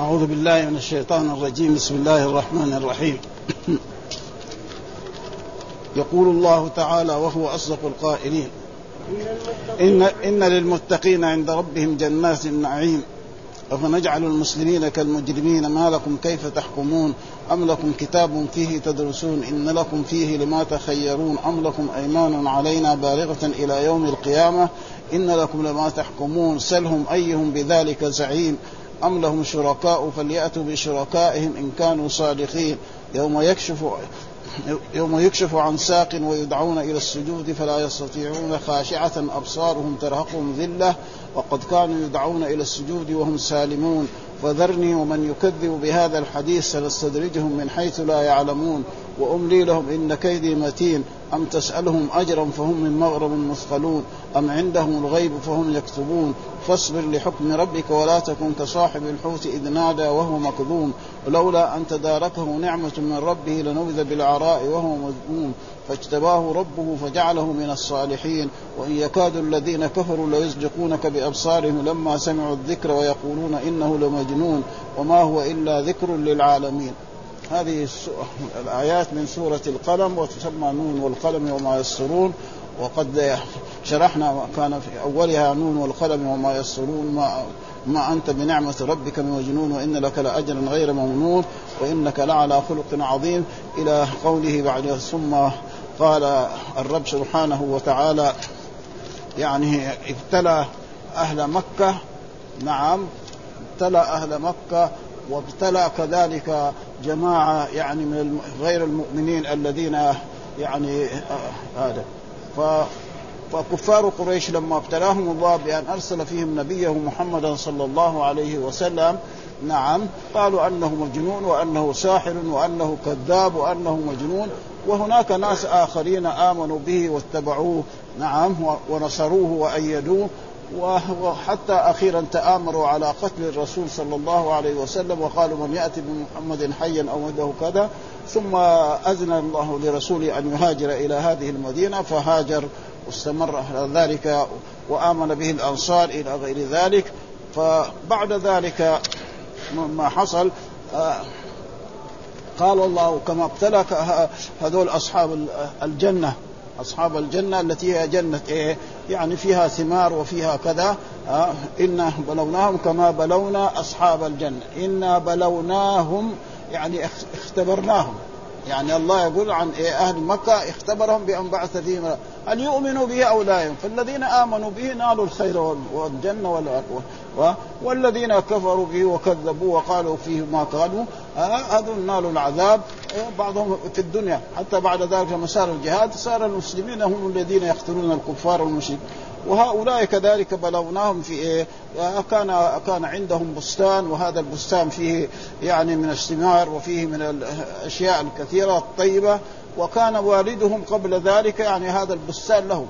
أعوذ بالله من الشيطان الرجيم. بسم الله الرحمن الرحيم. يقول الله تعالى وهو أصدق القائلين إن, إن للمتقين عند ربهم جنات النعيم. أفنجعل المسلمين كالمجرمين؟ ما لكم كيف تحكمون؟ أم لكم كتاب فيه تدرسون؟ إن لكم فيه لما تخيرون. أم لكم أيمان علينا بالغة إلى يوم القيامة؟ إن لكم لما تحكمون. سلهم أيهم بذلك زعيم. أم لهم شركاء فليأتوا بشركائهم إن كانوا صادقين. يوم يكشف يوم يكشف عن ساق ويدعون إلى السجود فلا يستطيعون خاشعة أبصارهم ترهقهم ذلة وقد كانوا يدعون إلى السجود وهم سالمون. فذرني ومن يكذب بهذا الحديث سنستدرجهم من حيث لا يعلمون. وأملي لهم إن كيدي متين أم تسألهم أجرا فهم من مغرم مثقلون أم عندهم الغيب فهم يكتبون. فاصبر لحكم ربك ولا تكن كصاحب الحوت إذ نادى وهو مكذوم ولولا أن تداركه نعمة من ربه لنبذ بالعراء وهو مذموم. فاجتباه ربه فجعله من الصالحين. وإن يكاد الذين كفروا ليزلقونك بأبصارهم لما سمعوا الذكر ويقولون إنه لمجنون. وما هو إلا ذكر للعالمين. هذه الآيات من سورة القلم وتسمى نون والقلم وما يسرون وقد شرحنا كان في أولها نون والقلم وما يسرون ما ما أنت بنعمة ربك من مجنون وإن لك لأجرا غير ممنون وإنك لعلى خلق عظيم. إلى قوله بعد ثم قال الرب سبحانه وتعالى يعني ابتلى أهل مكة. نعم ابتلى أهل مكة وابتلى كذلك جماعة يعني من غير المؤمنين الذين يعني هذا. ف فكفار قريش لما ابتلاهم الله بأن أرسل فيهم نبيه محمدا صلى الله عليه وسلم نعم قالوا أنه مجنون وأنه ساحر وأنه كذاب وأنه مجنون وهناك ناس آخرين آمنوا به واتبعوه نعم ونصروه وأيدوه وحتى أخيرا تآمروا على قتل الرسول صلى الله عليه وسلم وقالوا من يأتي بمحمد حيا أو مده كذا ثم أذن الله لرسوله أن يهاجر إلى هذه المدينة فهاجر واستمر على ذلك وآمن به الأنصار إلى غير ذلك. فبعد ذلك ما حصل آه، قال الله كما ابتلى هذول أصحاب الجنة. أصحاب الجنة التي هي جنة إيه؟ يعني فيها ثمار وفيها كذا. آه إنا بلوناهم كما بلونا أصحاب الجنة. إنا بلوناهم يعني اختبرناهم. يعني الله يقول عن إيه؟ أهل مكة اختبرهم بان بعث فيهم هل يؤمنوا به أو لا؟ فالذين آمنوا به نالوا الخير والجنة والذين كفروا به وكذبوا وقالوا فيه ما قالوا هذول نالوا العذاب إيه، بعضهم في الدنيا. حتى بعد ذلك لما صار الجهاد صار المسلمين هم الذين يقتلون الكفار والمشركين. وهؤلاء كذلك بلوناهم في إيه؟ كان كان عندهم بستان وهذا البستان فيه يعني من الثمار وفيه من الأشياء الكثيرة الطيبة. وكان والدهم قبل ذلك يعني هذا البستان له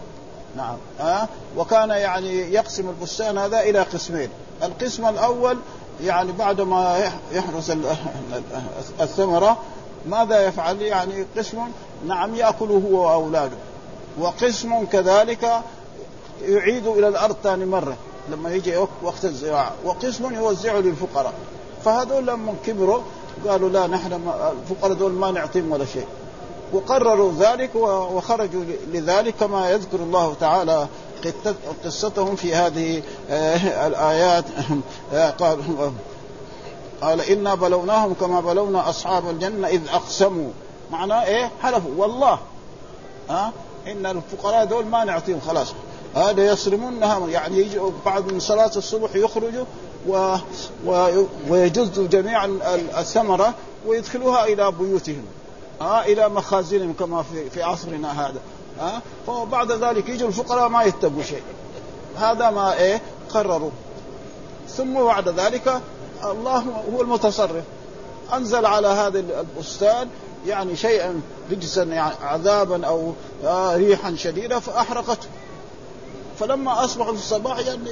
نعم. ها؟ وكان يعني يقسم البستان هذا إلى قسمين. القسم الأول يعني بعد ما يحرس الثمرة ماذا يفعل؟ يعني قسم نعم يأكله هو وأولاده. وقسم كذلك يعيد إلى الأرض ثاني مرة لما يجي وقت الزراعة. وقسم يوزعه للفقراء. فهذول لما كبروا قالوا لا نحن الفقراء دول ما نعطيهم ولا شيء. وقرروا ذلك وخرجوا لذلك كما يذكر الله تعالى قصتهم في هذه آه، الآيات. آه، قال قال إنا بلوناهم كما بلونا أصحاب الجنة إذ أقسموا. معناه إيه؟ حلفوا. والله. ها إن الفقراء دول ما نعطيهم خلاص. هذا يصرمونها يعني يجوا بعد من صلاة الصبح يخرجوا و... و... ويجزوا جميعا الثمرة ويدخلوها إلى بيوتهم. ها إلى مخازنهم كما في في عصرنا هذا. ها فبعد ذلك يجوا الفقراء ما يتقوا شيء. هذا ما إيه قرروا. ثم بعد ذلك الله هو المتصرف. أنزل على هذا البستان يعني شيئا رجسا يعني عذابا أو آه ريحا شديدة فأحرقته. فلما اصبحوا في الصباح يعني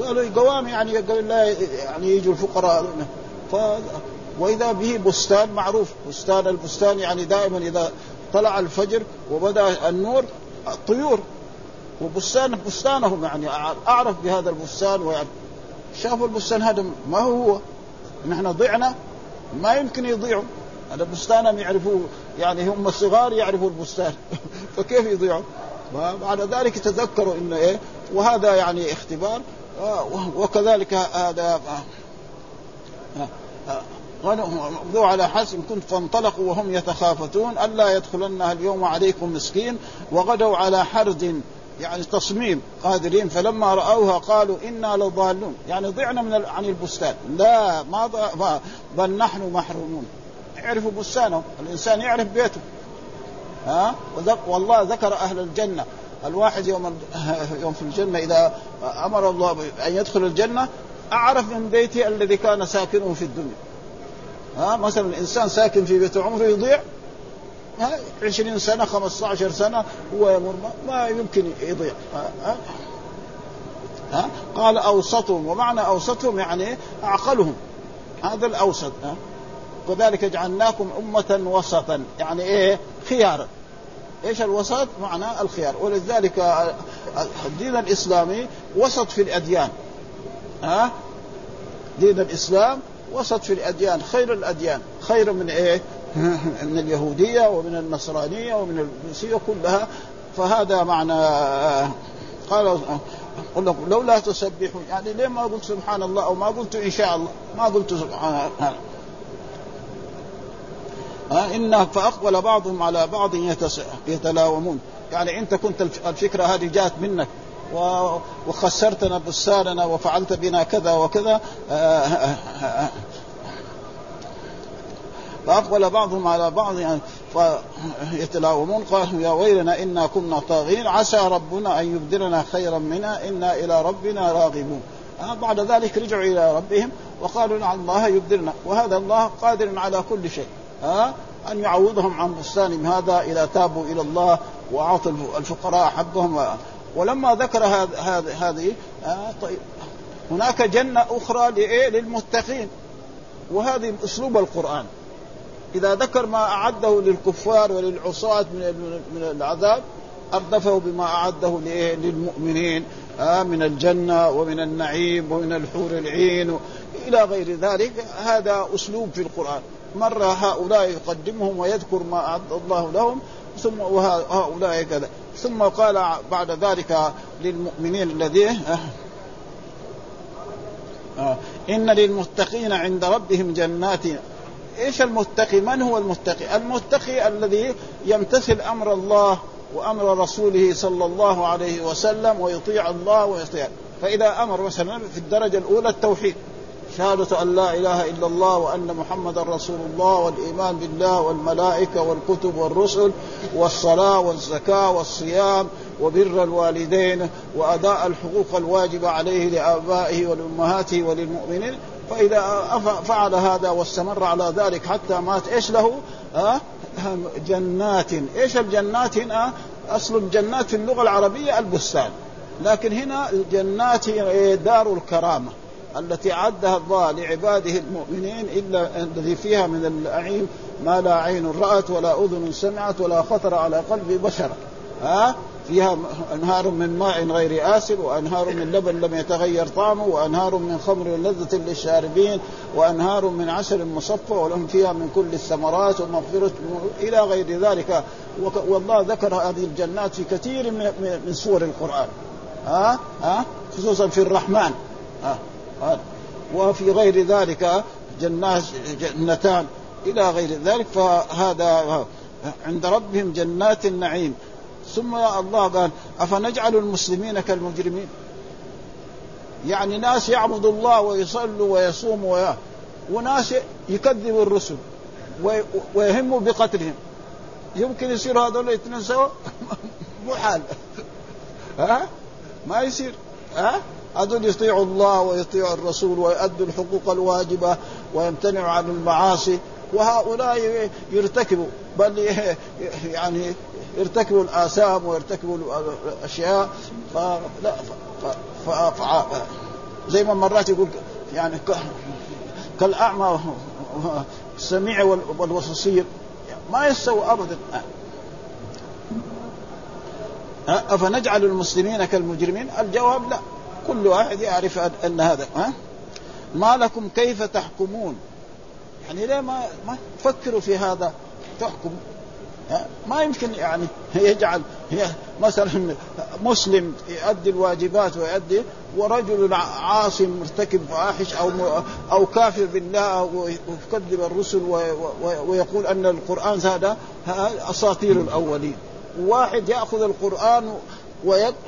قالوا قوام يعني لا يعني يجوا الفقراء. وإذا به بستان معروف. بستان البستان يعني دائما إذا طلع الفجر وبدأ النور طيور. وبستان بستانهم يعني أعرف بهذا البستان ويعني شافوا البستان هذا ما هو هو. نحن ضعنا ما يمكن يضيعوا. هذا بستانهم يعرفوه يعني هم الصغار يعرفوا البستان. فكيف يضيعوا؟ بعد ذلك تذكروا إنه إيه وهذا يعني اختبار. وكذلك هذا غدوا على حسب. كنت فانطلقوا وهم يتخافتون ألا يدخلنها اليوم عليكم مسكين وغدوا على حرد يعني تصميم قادرين. فلما رأوها قالوا إنا لضالون. يعني ضعنا من عن البستان. لا ما بل نحن محرومون. يعرفوا بستانهم الإنسان يعرف بيته. ها؟ والله ذكر أهل الجنة. الواحد يوم يوم في الجنة إذا أمر الله ان يدخل الجنة أعرف من بيته الذي كان ساكنه في الدنيا. ها مثلا الإنسان ساكن في بيت عمره يضيع ها 20 سنة 15 سنة هو يمر ما يمكن يضيع ها, ها؟ قال أوسطهم ومعنى أوسطهم يعني أعقلهم هذا الأوسط ها. وذلك جعلناكم أمة وسطا يعني إيه؟ خيارا. إيش الوسط؟ معنى الخيار. ولذلك الدين الإسلامي وسط في الأديان ها. دين الإسلام وسط في الأديان خير الأديان. خير من إيه؟ من اليهودية ومن النصرانية ومن المسيحيه كلها. فهذا معنى قال قل لكم لولا تسبحون يعني ليه ما قلت سبحان الله أو ما قلت إن شاء الله؟ ما قلت سبحان الله. إن فأقبل بعضهم على بعض يتلاومون. يعني أنت كنت الفكرة هذه جاءت منك. وخسرتنا بستاننا وفعلت بنا كذا وكذا فأقبل بعضهم على بعض يعني فيتلاومون قالوا يا ويلنا إنا كنا طاغين عسى ربنا أن يبدلنا خيرا منا إنا إلى ربنا راغبون. بعد ذلك رجعوا إلى ربهم وقالوا لعل الله يبدلنا وهذا الله قادر على كل شيء. ها أن يعوضهم عن بستانهم هذا إذا تابوا إلى الله وأعطوا الفقراء حقهم ولما ذكر هذه آه طيب. هناك جنة أخرى لإيه؟ للمتقين. وهذه أسلوب القرآن. إذا ذكر ما أعده للكفار وللعصاة من من العذاب أردفه بما أعده للمؤمنين آه من الجنة ومن النعيم ومن الحور العين إلى غير ذلك. هذا أسلوب في القرآن. مرة هؤلاء يقدمهم ويذكر ما أعد الله لهم ثم وهؤلاء كذا ثم قال بعد ذلك للمؤمنين الذين آه، إن للمتقين عند ربهم جنات. إيش المتقي؟ من هو المتقي؟ المتقي الذي يمتثل أمر الله وأمر رسوله صلى الله عليه وسلم ويطيع الله ويطيع فإذا أمر مثلا في الدرجة الأولى التوحيد. شهادة أن لا إله إلا الله وأن محمدا رسول الله والإيمان بالله والملائكة والكتب والرسل والصلاة والزكاة والصيام وبر الوالدين وأداء الحقوق الواجبة عليه لآبائه ولأمهاته وللمؤمنين. فإذا فعل هذا واستمر على ذلك حتى مات إيش له؟ أه؟ جنات. إيش الجنات هنا؟ أصل الجنات في اللغة العربية البستان. لكن هنا الجنات دار الكرامة. التي أعدها الله لعباده المؤمنين إلا الذي فيها من النعيم ما لا عين رأت ولا أذن سمعت ولا خطر على قلب بشر. ها؟ فيها أنهار من ماء غير آسر وأنهار من لبن لم يتغير طعمه وأنهار من خمر لذة للشاربين وأنهار من عسل مصفى ولهم فيها من كل الثمرات ومغفرة إلى غير ذلك. والله ذكر هذه الجنات في كثير من سور القرآن. ها؟ ها؟ خصوصا في الرحمن. ها؟ وفي غير ذلك جنات جنتان. إلى غير ذلك فهذا عند ربهم جنات النعيم. ثم الله قال أفنجعل المسلمين كالمجرمين؟ يعني ناس يعبدوا الله ويصلوا ويصوموا ويا وناس يكذبوا الرسل ويهموا بقتلهم. يمكن يصير هذول الاثنين سوا؟ محال ها؟ ما يصير. ها؟ هذول يطيعوا الله ويطيعوا الرسول ويؤدوا الحقوق الواجبة ويمتنعوا عن المعاصي وهؤلاء يرتكبوا بل يعني يرتكبوا الآثام ويرتكبوا الأشياء فلا ف... زي ما مرات يقول يعني كالأعمى السميع والبصير ما يستوى أبدا. أفنجعل المسلمين كالمجرمين؟ الجواب لا. كل واحد يعرف ان هذا ها؟ ما لكم كيف تحكمون؟ يعني ليه ما ما تفكروا في هذا؟ تحكم ما يمكن يعني يجعل مثلا مسلم يؤدي الواجبات ويؤدي ورجل عاصي مرتكب فاحش أو أو كافر بالله ويكذب الرسل ويقول أن القرآن هذا أساطير الأولين. واحد يأخذ القرآن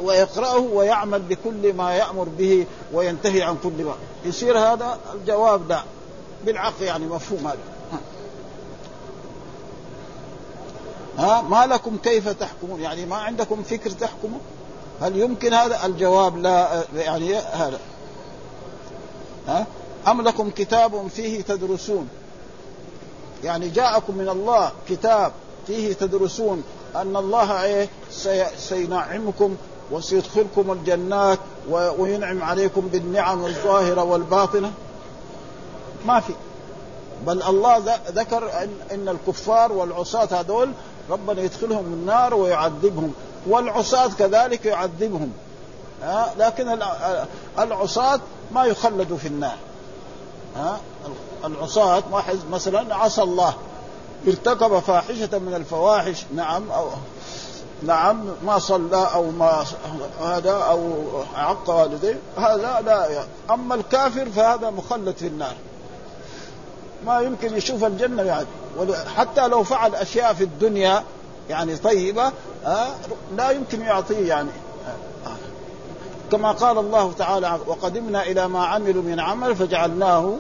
ويقرأه ويعمل بكل ما يأمر به وينتهي عن كل ما. يصير هذا الجواب لا بالعقل يعني مفهوم هذا. ها. ما لكم كيف تحكمون؟ يعني ما عندكم فكر تحكموا هل يمكن هذا؟ الجواب لا يعني هذا. ها؟ أم لكم كتاب فيه تدرسون؟ يعني جاءكم من الله كتاب فيه تدرسون أن الله إيه سينعمكم وسيدخلكم الجنات وينعم عليكم بالنعم الظاهرة والباطنة. ما في. بل الله ذكر ان الكفار والعصاة هذول ربنا يدخلهم النار ويعذبهم والعصاة كذلك يعذبهم. ها؟ لكن العصاة ما يخلدوا في النار. ها؟ العصاة مثلا عصى الله. ارتكب فاحشة من الفواحش. نعم أو نعم ما صلى أو ما هذا أو عق والديه هذا لا أما الكافر فهذا مخلد في النار. ما يمكن يشوف الجنة يعني. حتى لو فعل أشياء في الدنيا يعني طيبة لا يمكن يعطيه يعني. كما قال الله تعالى وقدمنا إلى ما عملوا من عمل فجعلناه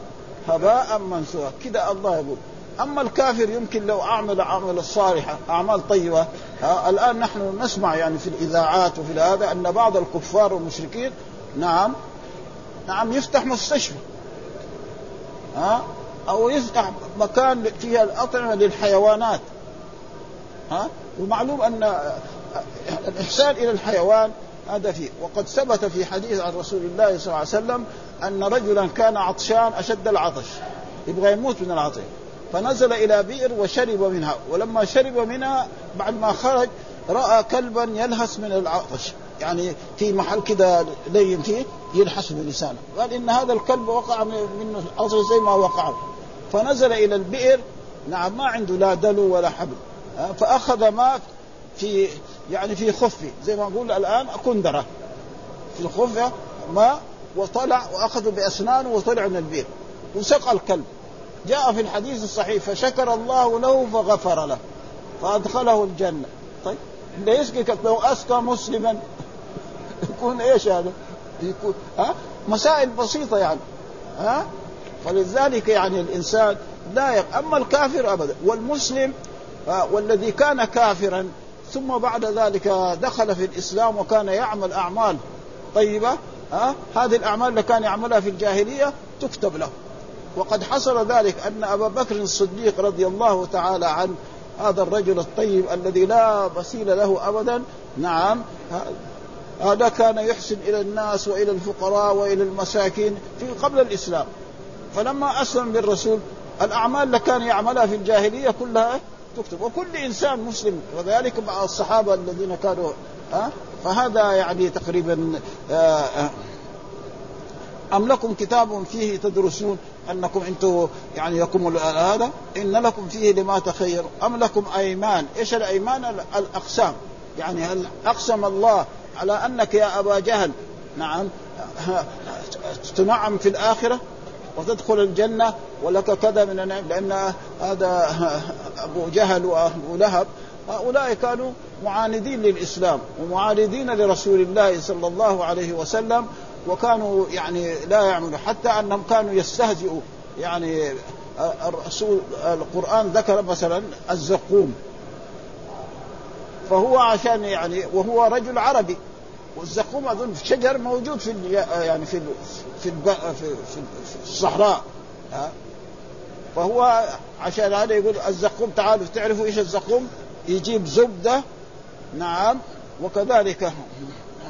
هباء منثورا. كذا الله يقول. أما الكافر يمكن لو أعمل أعمال صالحة أعمال طيبة. الآن نحن نسمع يعني في الإذاعات وفي هذا أن بعض الكفار والمشركين نعم نعم يفتح مستشفى. ها أو يفتح مكان فيها الأطعمة للحيوانات. ها ومعلوم أن الإحسان إلى الحيوان هذا فيه. وقد ثبت في حديث عن رسول الله صلى الله عليه وسلم أن رجلا كان عطشان أشد العطش. يبغى يموت من العطش. فنزل إلى بئر وشرب منها. ولما شرب منها بعد ما خرج رأى كلبا يلهس من العطش. يعني في محل كده لين فيه يلحس بلسانه. قال إن هذا الكلب وقع منه العطش زي ما وقع. فنزل إلى البئر. نعم ما عنده لا دلو ولا حبل. فأخذ ماء في يعني في خفه. زي ما نقول الآن كندرة. في الخفة ماء وطلع واخذه باسنانه وطلع من البئر. وسقى الكلب. جاء في الحديث الصحيح فشكر الله له فغفر له فأدخله الجنة. طيب يسقي لو اسقى مسلما يكون إيش هذا؟ يكون ها؟ مسائل بسيطة يعني ها؟ فلذلك يعني الإنسان لا يق... أما الكافر أبدا والمسلم والذي كان كافرا ثم بعد ذلك دخل في الإسلام وكان يعمل أعمال طيبة ها؟ هذه الأعمال اللي كان يعملها في الجاهلية تكتب له. وقد حصل ذلك أن أبا بكر الصديق رضي الله تعالى عن هذا الرجل الطيب الذي لا مثيل له ابدا نعم هذا كان يحسن إلى الناس وإلى الفقراء وإلى المساكين في قبل الإسلام. فلما أسلم بالرسول الأعمال اللي كان يعملها في الجاهلية كلها تكتب. وكل إنسان مسلم وذلك مع الصحابة الذين كانوا ها؟ فهذا يعني تقريبا آه، آآ أم لكم كتاب فيه تدرسون؟ أنكم أنتم يعني لكم هذا إن لكم فيه لما تخير. أم لكم أيمان؟ إيش الأيمان؟ الأقسام. يعني هل أقسم الله على أنك يا أبا جهل؟ نعم. تنعم في الآخرة وتدخل الجنة ولك كذا من النعم لأن هذا أبو جهل وأبو لهب هؤلاء كانوا معاندين للإسلام ومعاندين لرسول الله صلى الله عليه وسلم وكانوا يعني لا يعملوا حتى أنهم كانوا يستهزئوا. يعني الرسول القرآن ذكر مثلا الزقوم. فهو عشان يعني وهو رجل عربي. والزقوم أظن شجر موجود في يعني في في في الصحراء. فهو عشان هذا يقول الزقوم تعالوا تعرفوا إيش الزقوم؟ يجيب زبدة نعم وكذلك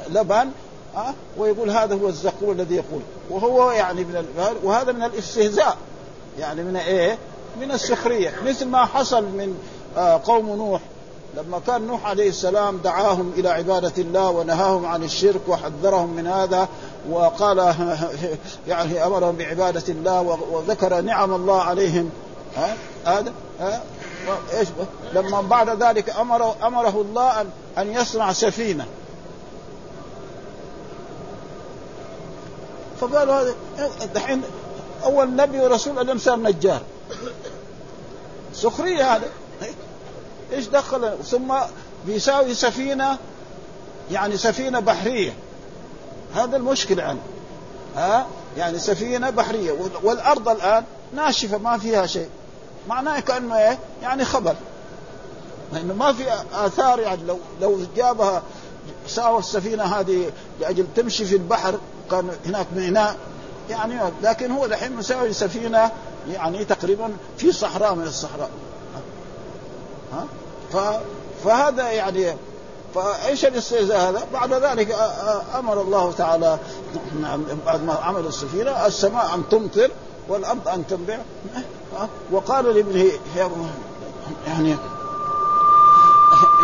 لبن ها؟ ويقول هذا هو الزقوم الذي يقول. وهو يعني من وهذا من الاستهزاء. يعني من إيه؟ من السخرية. مثل ما حصل من آه، قوم نوح. لما كان نوح عليه السلام دعاهم إلى عبادة الله ونهاهم عن الشرك وحذرهم من هذا وقال يعني أمرهم بعبادة الله وذكر نعم الله عليهم. ها؟ هذا؟ ها؟ إيش؟ لما بعد ذلك امره أمره الله أن يصنع سفينة. فقالوا هذا دحين أول نبي ورسول اليوم صار نجار. سخرية هذا إيش دخل؟ ثم بيساوي سفينة يعني سفينة بحرية. هذا المشكلة عنه ها؟ يعني سفينة بحرية. والأرض الآن ناشفة ما فيها شيء. معناه كأنه إيه؟ يعني خبر. لأنه ما في آثار يعني لو لو جابها ساوى السفينة هذه لأجل تمشي في البحر كان هناك ميناء يعني لكن هو دحين مساوي سفينة يعني تقريبا في صحراء من الصحراء. ها؟ فهذا يعني فإيش الاستهزاء هذا؟ بعد ذلك أمر الله تعالى بعد ما عمل السفينة السماء أن تمطر والأرض أن تنبع. وقال لابنه يعني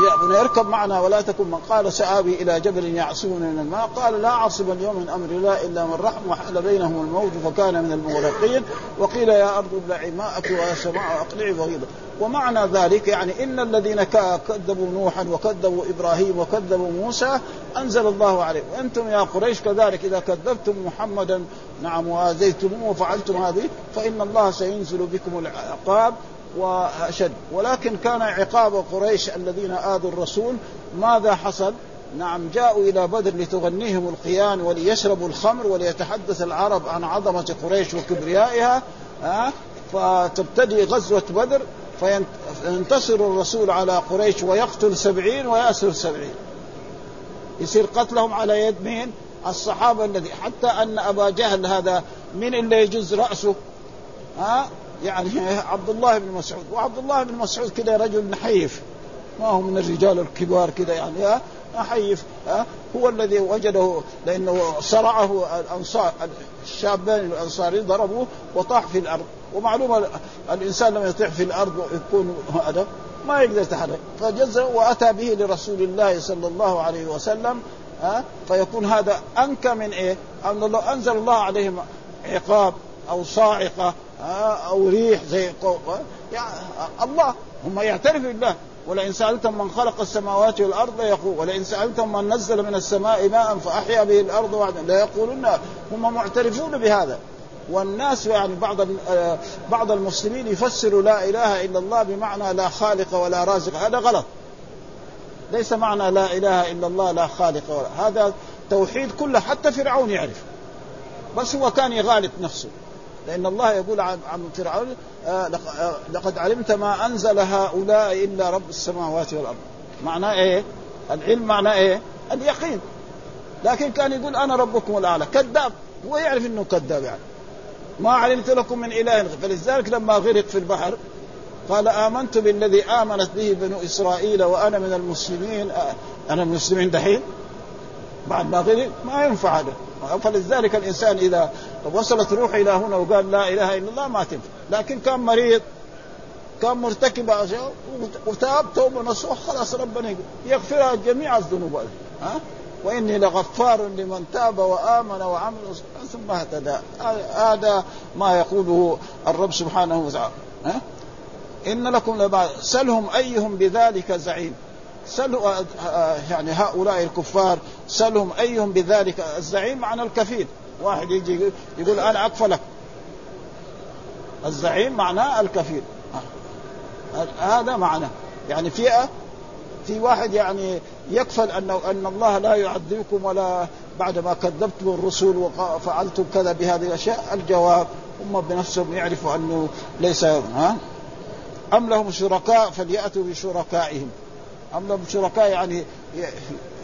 يا ابني اركب معنا ولا تكن من قال سآوي إلى جبل يعصمني من الماء. قال لا عاصم اليوم من أمر الله إلا من رحم وحل بينهم الموت فكان من المغرقين. وقيل يا أرض ابلعي ماءك ويا سماء أقلعي وغيظا ومعنى ذلك يعني إن الذين كذبوا نوحا وكذبوا إبراهيم وكذبوا موسى أنزل الله عليه وأنتم يا قريش كذلك إذا كذبتم محمدا نعم وآذيتموه وفعلتم هذه فإن الله سينزل بكم العقاب. وأشد. ولكن كان عقاب قريش الذين آذوا الرسول. ماذا حصل؟ نعم جاءوا إلى بدر لتغنيهم القيان وليشربوا الخمر وليتحدث العرب عن عظمة قريش وكبريائها ها فتبتدي غزوة بدر فينتصر الرسول على قريش ويقتل سبعين ويأسر سبعين. يصير قتلهم على يد مين؟ الصحابة الذي حتى أن أبا جهل هذا من اللي يجز رأسه؟ ها يعني عبد الله بن مسعود. وعبد الله بن مسعود كده رجل نحيف. ما هو من الرجال الكبار كده يعني ها نحيف ها هو الذي وجده لأنه صرعه الأنصار الشابان الأنصاري ضربوه وطاح في الأرض. ومعلومه الإنسان لما يطيح في الأرض ويكون هذا ما يقدر يتحرك. فجز وأتى به لرسول الله صلى الله عليه وسلم ها فيكون هذا أنكى من إيه؟ أن الله أنزل الله عليهم عقاب أو صاعقة أو ريح زي يعني الله هم يعترفوا بالله. ولئن سالتم من خلق السماوات والأرض يقول ولئن سالتم من نزل من السماء ماء فأحيا به الأرض وعدا لا يقولون هم معترفون بهذا. والناس يعني بعض بعض المسلمين يفسروا لا إله إلا الله بمعنى لا خالق ولا رازق. هذا غلط. ليس معنى لا إله إلا الله لا خالق ولا. هذا توحيد كله حتى فرعون يعرف. بس هو كان يغالط نفسه. لأن الله يقول عن فرعون آه، آه، لقد علمت ما أنزل هؤلاء إلا رب السماوات والأرض. معناه إيه؟ العلم معناه إيه؟ اليقين. لكن كان يقول أنا ربكم الأعلى. كذاب. هو يعرف أنه كذاب يعني. ما علمت لكم من إله فلذلك لما غرق في البحر قال آمنت بالذي آمنت به بنو إسرائيل وأنا من المسلمين. آه، أنا من المسلمين دحين؟ بعد ما غرق ما ينفع هذا. فلذلك الإنسان إذا وصلت روحه إلى هنا وقال لا إله إلا الله ما تنفع. لكن كان مريض كان مرتكب أشياء وتاب توبة نصوح خلاص ربنا يغفرها جميع الذنوب. ها؟ وإني لغفار لمن تاب وآمن وعمل ثم اهتدى. هذا ما يقوله الرب سبحانه وتعالى. ها؟ إن لكم لبعض. سلهم أيهم بذلك زعيم. سلوا آه، آه، يعني هؤلاء الكفار سلهم أيهم بذلك؟ الزعيم معنى الكفيل. واحد يجي يقول أنا اكفلك الزعيم معناه الكفيل. آه، هذا معنى. يعني في في واحد يعني يكفل ان أن الله لا يعذبكم ولا بعد ما كذبتم الرسل وفعلتم كذا بهذه الأشياء. الجواب هم بنفسهم يعرفوا أنه ليس ها؟ أم لهم شركاء فليأتوا بشركائهم. أم لهم شركاء يعني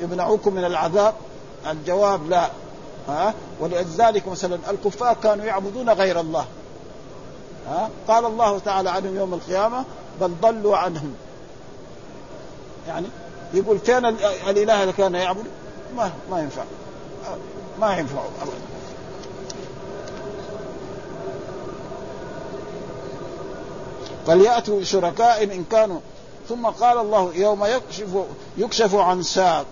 يمنعوكم من العذاب؟ الجواب لا. ها؟ ولذلك مثلا الكفار كانوا يعبدون غير الله. ها؟ قال الله تعالى عنهم يوم القيامة بل ضلوا عنهم. يعني يقول فين الإله اللي كان يعبد ما ما ينفع. ما ينفع. ابدا فليأتوا شركاء إن كانوا ثم قال الله يوم يكشف يكشف عن ساق.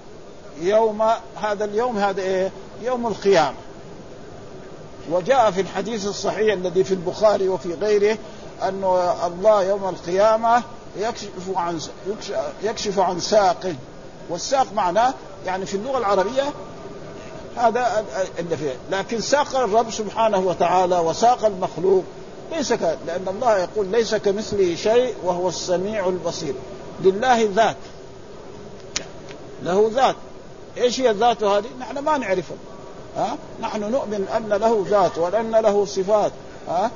يوم هذا اليوم هذا إيه؟ يوم القيامة. وجاء في الحديث الصحيح الذي في البخاري وفي غيره أن الله يوم القيامة يكشف عن يكشف عن ساق. والساق معناه يعني في اللغة العربية هذا اللي فيه. لكن ساق الرب سبحانه وتعالى وساق المخلوق ليس ك... لأن الله يقول ليس كمثله شيء وهو السميع البصير. لله ذات. له ذات. إيش هي الذات هذه؟ نحن ما نعرفها. ها؟ نحن نؤمن أن له ذات وأن له صفات. ها؟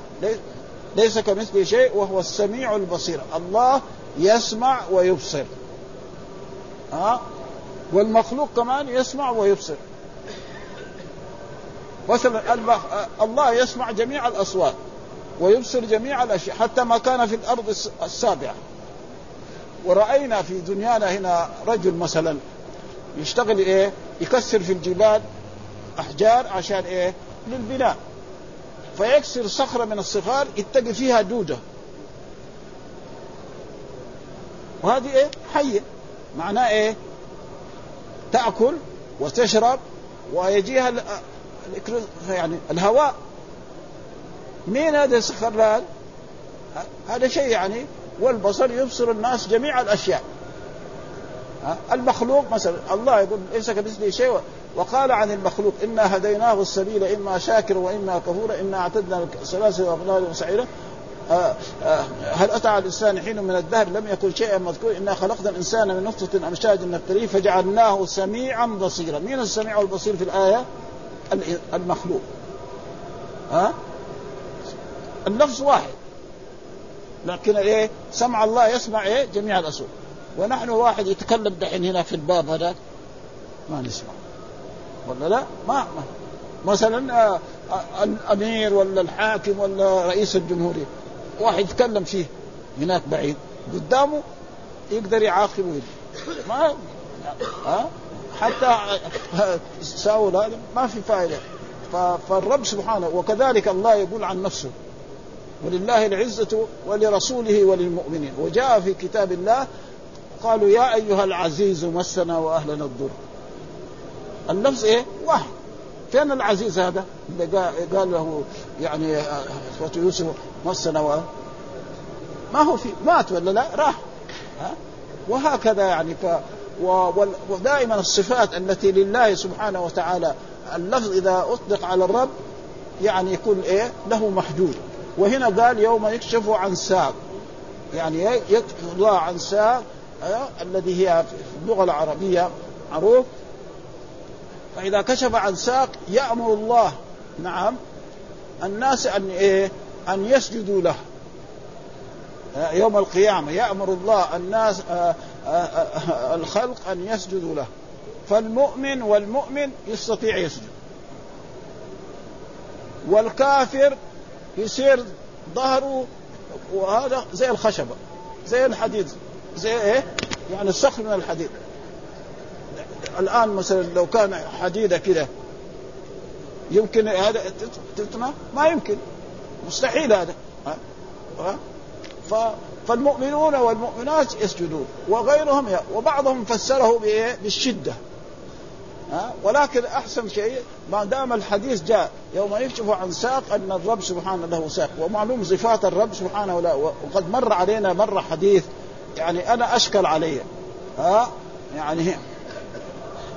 ليس كمثله شيء وهو السميع البصير. الله يسمع ويبصر. ها؟ والمخلوق كمان يسمع ويبصر. مثلا الله يسمع جميع الأصوات. ويبصر جميع الأشياء حتى ما كان في الأرض السابعة. ورأينا في دنيانا هنا رجل مثلا يشتغل إيه؟ يكسر في الجبال أحجار عشان إيه؟ للبناء. فيكسر صخرة من الصخار يتقي فيها دودة. وهذه إيه؟ حية. معناه إيه؟ تأكل وتشرب ويجيها يعني الهواء. مين هذا السخران هذا شيء يعني والبصر يبصر الناس جميع الأشياء. المخلوق مثلا الله يقول ليس كمثله شيء وقال عن المخلوق إنا هديناه السبيل إما شاكر وإما كفورا إنا اعتدنا سلاسل واغلال وسعيرة. آه آه هل أتى على الإنسان حين من الدهر؟ لم يكن شيئا مذكور إنا خلقنا الإنسان من نطفة أمشاج نبتليه فجعلناه سميعا بصيرا. مين السميع البصير في الآية؟ المخلوق. ها؟ اللفظ واحد. لكن إيه سمع الله يسمع إيه جميع الاصوات ونحن واحد يتكلم دحين هنا في الباب هذا. ما نسمع. ولا لا؟ ما, ما. مثلا آه، آه، الأمير ولا الحاكم ولا رئيس الجمهورية. واحد يتكلم فيه هناك بعيد. قدامه يقدر يعاقبه. ما ها؟ حتى ساول هذا ما في فائده فالرب سبحانه وكذلك الله يقول عن نفسه. ولله العزة ولرسوله وللمؤمنين. وجاء في كتاب الله قالوا يا أيها العزيز مسنا وأهلنا الضر. اللفظ إيه؟ واحد. فين العزيز هذا؟ اللي قال له يعني أخوة يوسف مسنا و... ما هو في مات ولا لا؟ راح. ها؟ وهكذا يعني ف و... ودائما الصفات التي لله سبحانه وتعالى اللفظ إذا أطلق على الرب يعني يكون إيه؟ له محدود. وهنا قال يوم يكشف عن ساق. يعني يكشف الله عن ساق آه، الذي هي في اللغة العربية معروف. فإذا كشف عن ساق يأمر الله نعم الناس أن إيه أن يسجدوا له. آه، يوم القيامة يأمر الله الناس آه، الخلق أن يسجدوا له. فالمؤمن والمؤمن يستطيع يسجد. والكافر يصير ظهره وهذا زي الخشبة زي الحديد زي إيه؟ يعني الصخر من الحديد الآن مثلا لو كان حديدة كده يمكن هذا تتنا ما يمكن مستحيل هذا ها؟ ها؟ ف فالمؤمنون والمؤمنات يسجدون وغيرهم وبعضهم فسره بالشدة ها؟ ولكن أحسن شيء ما دام الحديث جاء يوم يكشف عن ساق أن الرب سبحانه له ساق. ومعلوم صفات الرب سبحانه له. وقد مر علينا مرة حديث يعني أنا أشكل علي ها؟ يعني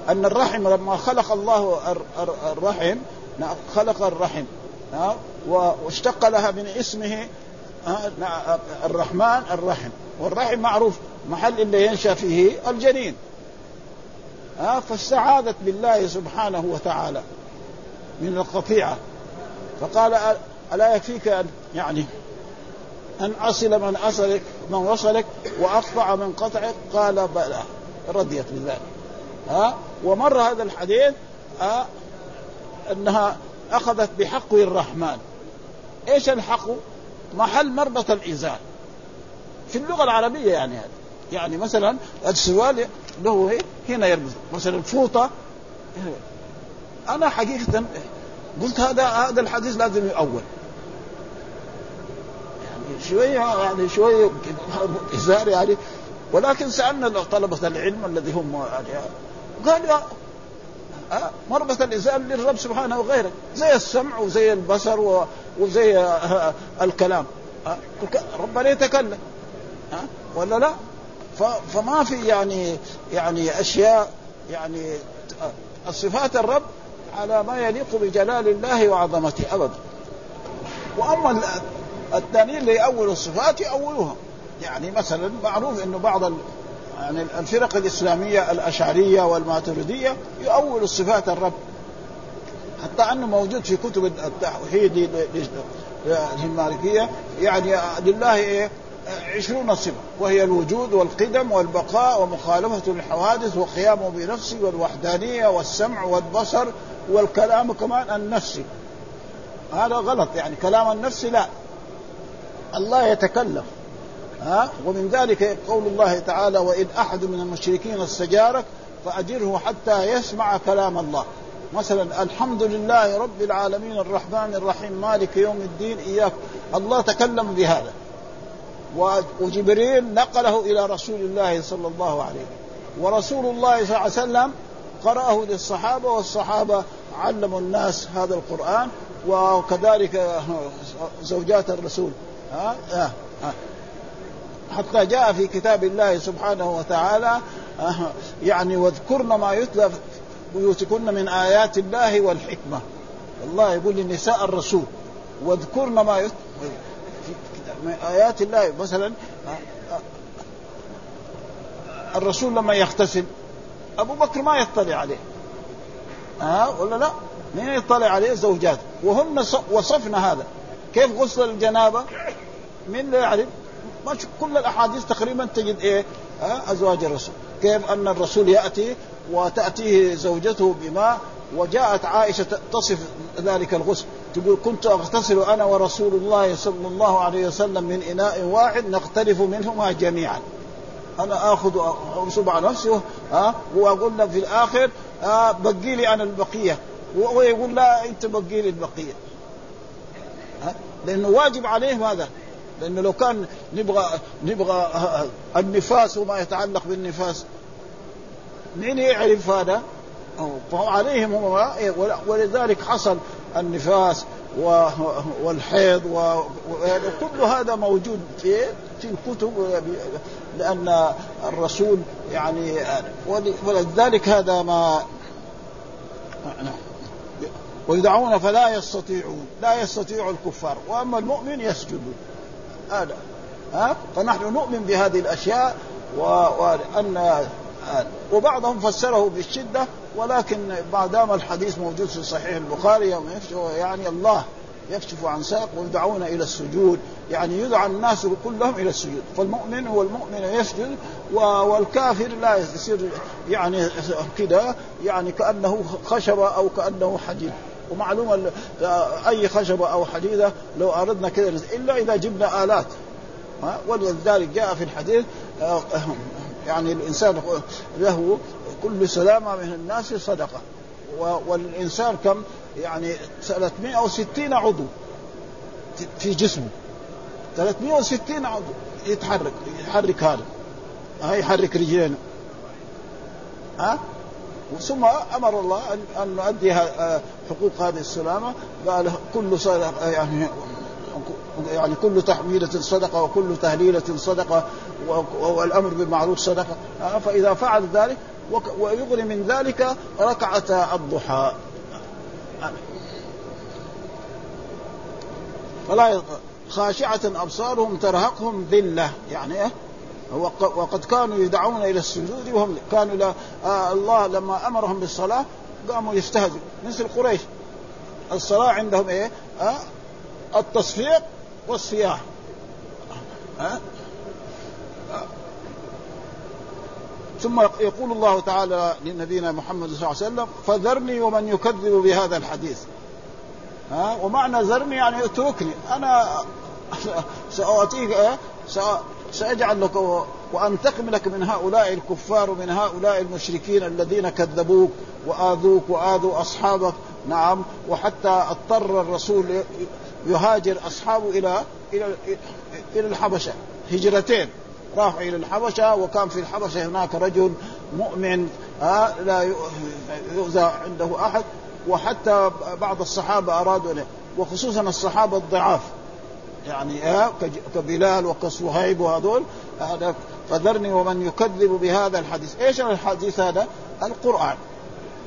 أن الرحم لما خلق الله الرحم خلق الرحم ها؟ واشتق لها من اسمه الرحمن الرحم. والرحم معروف محل اللي ينشأ فيه الجنين. ها فاستعاذت بالله سبحانه وتعالى من القطيعة. فقال ألا يكفيك أن يعني أن أصل من أصلك من وصلك وأقطع من قطعك؟ قال بلى رضيت بذلك ها ومر هذا الحديث ها أنها أخذت بحق الرحمن. إيش الحق؟ محل مربط الإزار. في اللغة العربية يعني هذا. يعني مثلا السوال له هنا يربط مثلا الفوطه أنا حقيقه قلت هذا هذا الحديث لازم يؤول يعني شوية يعني شوية ازار يعني ولكن سألنا طلبة العلم الذي هم قالوا أه؟ مربة الإنسان للرب سبحانه وغيره زي السمع وزي البصر وزي أه الكلام أه؟ ربنا يتكلم؟ ولا لا فما في يعني يعني أشياء يعني الصفات الرب على ما يليق بجلال الله وعظمته أبدا. وأما الثانيين اللي يأولوا الصفات يأولوها يعني مثلا معروف إنه بعض يعني الفرق الإسلامية الأشعرية والماتريدية يؤول صفات الرب. حتى أنه موجود في كتب التوحيد للمالكية. يعني لله إيه؟ عشرون صفة وهي الوجود والقدم والبقاء ومخالفة الحوادث وقيامه بنفسه والوحدانية والسمع والبصر والكلام كمان النفسي هذا غلط يعني كلام النفس لا. الله يتكلم ها؟ ومن ذلك قول الله تعالى وإن أحد من المشركين استجارك فأجره حتى يسمع كلام الله. مثلا الحمد لله رب العالمين الرحمن الرحيم مالك يوم الدين. إياك. الله تكلم بهذا. وجبريل نقله إلى رسول الله صلى الله عليه ورسول الله صلى الله عليه وسلم قرأه للصحابة والصحابة علموا الناس هذا القرآن وكذلك زوجات الرسول. ها؟ ها حتى جاء في كتاب الله سبحانه وتعالى يعني واذكرن ما يتلى بيوتكن من آيات الله والحكمة. الله يقول لنساء الرسول واذكرن ما يتلى من آيات الله مثلا الرسول لما يغتسل أبو بكر ما يطلع عليه. ها؟ أه؟ ولا لا؟ من يطلع عليه زوجات وهن وصفنا هذا. كيف غسل الجنابة؟ من لا يعرف؟ كل الأحاديث تقريبا تجد إيه؟ أزواج الرسول. كيف أن الرسول يأتي وتأتيه زوجته بماء وجاءت عائشة تصف ذلك الغسل. تقول كنت أغتسل أنا ورسول الله صلى الله عليه وسلم من إناء واحد نختلف منهما جميعا. أنا آخذ انصب على نفسي ها وأقول له في الآخر بقي لي أنا البقية. وهو يقول لا أنت بقي لي البقية. لأنه واجب عليه ماذا؟ لأنه لو كان نبغى نبغى النفاس وما يتعلق بالنفاس. مين يعرف هذا؟ فهو عليهم هم ولذلك حصل النفاس والحيض وكل هذا موجود في في الكتب لأن الرسول يعني ولذلك هذا ما ويدعون فلا يستطيعون لا يستطيع الكفار وأما المؤمن يسجد. هذا ها؟ فنحن نؤمن بهذه الأشياء وان وبعضهم فسره بالشدة ولكن ما دام الحديث موجود في صحيح البخاري يعني الله يكشف عن ساق ويدعون إلى السجود يعني يدعى الناس كلهم إلى السجود فالمؤمن هو المؤمن يسجد والكافر لا يصير يعني كده يعني كأنه خشبه أو كأنه حديد. ومعلومه أي خشبه أو حديدة لو أردنا كذا إلا إذا جبنا آلات. ولذلك جاء في الحديث آه، يعني الإنسان له كل سلامة من الناس صدقة. والإنسان كم؟ يعني 360 عضو في جسمه. 360 عضو يتحرك يحرك هذا. ها يحرك رجلينه. ها؟ ثم أمر الله ان أن نؤدي آه، حقوق هذه السلامة. قال كل صدقة يعني يعني كل تحميلة صدقة وكل تهليلة صدقة. والأمر بالمعروف صدقة. آه، فإذا فعل ذلك ويغني من ذلك ركعة الضحى. فلا خاشعة أبصارهم ترهقهم ذلة. يعني إيه؟ وقد كانوا يدعون إلى السجود وهم كانوا لا آه الله لما أمرهم بالصلاة قاموا يستهزئوا مثل قريش. الصلاة عندهم إيه؟ آه التصفيق والصياح آه ثم يقول الله تعالى لنبينا محمد صلى الله عليه وسلم فذرني ومن يكذب بهذا الحديث. ها؟ ومعنى ذرني يعني اتركني. أنا سأعطيك سأجعل لك وأنتقم لك من هؤلاء الكفار ومن هؤلاء المشركين الذين كذبوك وآذوك وآذوا أصحابك. نعم. وحتى اضطر الرسول يهاجر أصحابه إلى إلى إلى الحبشة. هجرتين. راحوا إلى الحبشة وكان في الحبشة هناك رجل مؤمن ها لا يؤذى عنده أحد وحتى بعض الصحابة أرادوا له وخصوصا الصحابة الضعاف. يعني ها كبلال وكصهيب وهذول هذا فذرني ومن يكذب بهذا الحديث. إيش الحديث هذا؟ القرآن.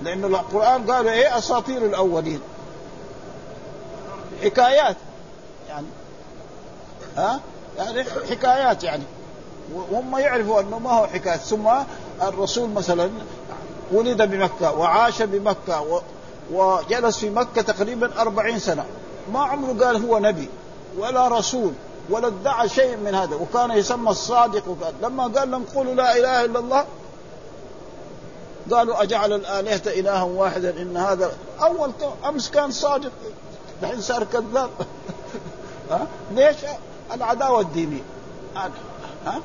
لأنه القرآن قالوا إيه؟ أساطير الأولين. حكايات. يعني ها يعني حكايات يعني. وهم يعرفوا أنه ما هو حكايات ثم الرسول مثلا ولد بمكة وعاش بمكة وجلس في مكة تقريبا أربعين سنة. ما عمره قال هو نبي ولا رسول ولا ادعى شيء من هذا. وكان يسمى الصادق. وكان لما قال لهم قولوا لا إله إلا الله قالوا أجعل الآلهة الها واحدا إن هذا أول أمس كان صادق. الحين صار كذاب. ليش العداوة الدينية؟ ها؟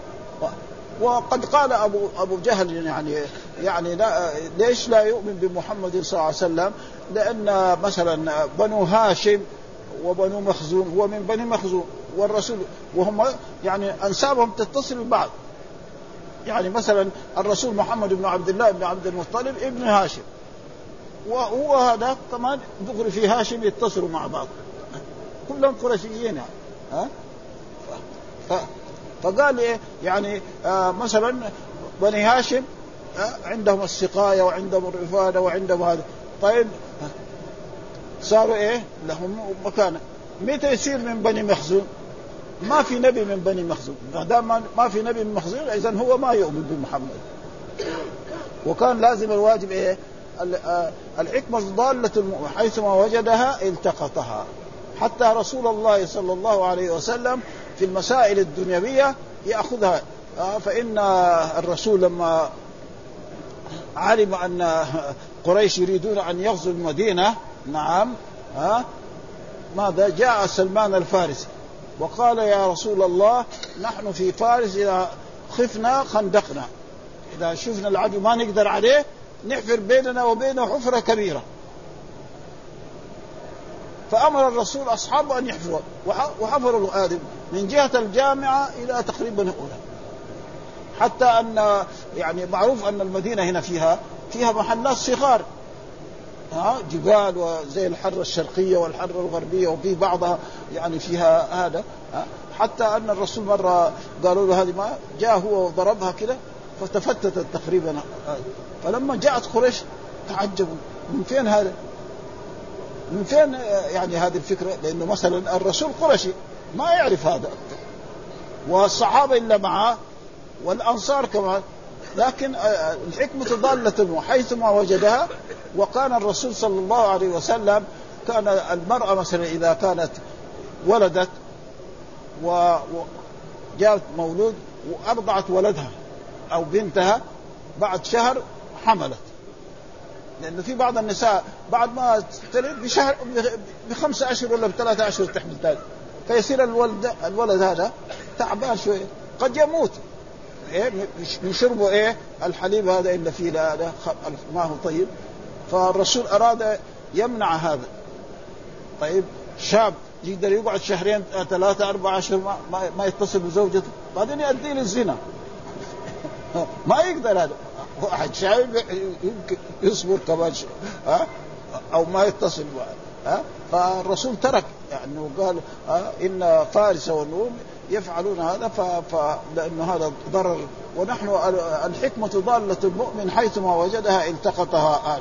وقد قال ابو أبو جهل يعني يعني لا ليش لا يؤمن بمحمد صلى الله عليه وسلم؟ لأن مثلا بنو هاشم وبنو مخزوم هو من بني مخزوم والرسول وهم يعني أنسابهم تتصل ببعض. يعني مثلا الرسول محمد بن عبد الله بن عبد المطلب ابن هاشم. وهو هذا كمان دغري في هاشم يتصلوا مع بعض. كلهم قرشيين يعني. ها؟ ف... فقال إيه يعني آه مثلا بني هاشم آه عندهم السقاية وعندهم الرفادة وعندهم هذا. طيب صاروا إيه لهم مكانه متى يصير من بني مخزوم؟ ما في نبي من بني مخزوم. ما دام ما في نبي من مخزوم اذا هو ما يؤمن بمحمد. وكان لازم الواجب إيه آه، الحكمة ضالة حيثما وجدها التقطها. حتى رسول الله صلى الله عليه وسلم في المسائل الدنيوية يأخذها. آه، فإن الرسول لما علم أن قريش يريدون أن يغزوا المدينة نعم ها ماذا؟ جاء سلمان الفارسي وقال يا رسول الله نحن في فارس إذا خفنا خندقنا. إذا شفنا العدو ما نقدر عليه نحفر بيننا وبينه حفرة كبيرة. فأمر الرسول أصحابه أن يحفروا وحفروا هذه من جهة الجامعة إلى تقريبا هنا حتى أن يعني معروف أن المدينة هنا فيها فيها محلات صغار. ها جبال وزي الحرة الشرقية والحرة الغربية وفي بعضها يعني فيها هذا. حتى أن الرسول مرة قالوا له هذه ما جاء هو وضربها كده فتفتتت تقريبا. فلما جاءت قريش تعجبوا. من فين هذا؟ من فين يعني هذه الفكرة؟ لأنه مثلا الرسول قرشي ما يعرف هذا والصحابة إلا معه والأنصار كمان لكن الحكمة ضالة حيثما وجدها وكان الرسول صلى الله عليه وسلم كان المرأة مثلا إذا كانت ولدت وجاءت مولود وأرضعت ولدها أو بنتها بعد شهر حملت لأنه في بعض النساء بعد ما تلد بشهر بخمسة أشهر ولا بثلاثة أشهر تحمل ثاني فيصير الولد الولد هذا تعبان شوية. قد يموت. إيه؟ من شربه إيه؟ الحليب هذا إلا فيه لا ما هو طيب. فالرسول أراد يمنع هذا. طيب؟ شاب يقدر يقعد شهرين ثلاثة أربعة أشهر ما, ما يتصل بزوجته. بعدين يؤدي للزنا. ما يقدر هذا. واحد شايب يمكن يصبر كمان ها؟ أو ما يتصل ها؟ فالرسول ترك يعني قال إن فارس والروم يفعلون هذا ف... ف... لأنه هذا ضرر. ونحن الحكمة ضالة المؤمن حيثما وجدها التقطها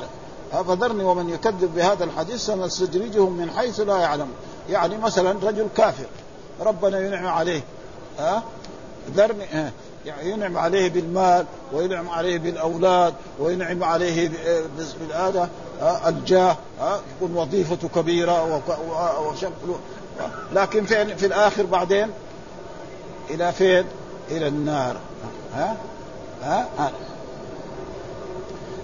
هذا فذرني ومن يكذب بهذا الحديث سنستدرجهم من حيث لا يعلم. يعني مثلا رجل كافر ربنا ينعم عليه ها؟ ذرني يعني ينعم عليه بالمال وينعم عليه بالأولاد وينعم عليه بالهذا الجاه يكون وظيفته كبيرة وشكله لكن في, في الآخر بعدين إلى فين؟ إلى النار. ها, ها.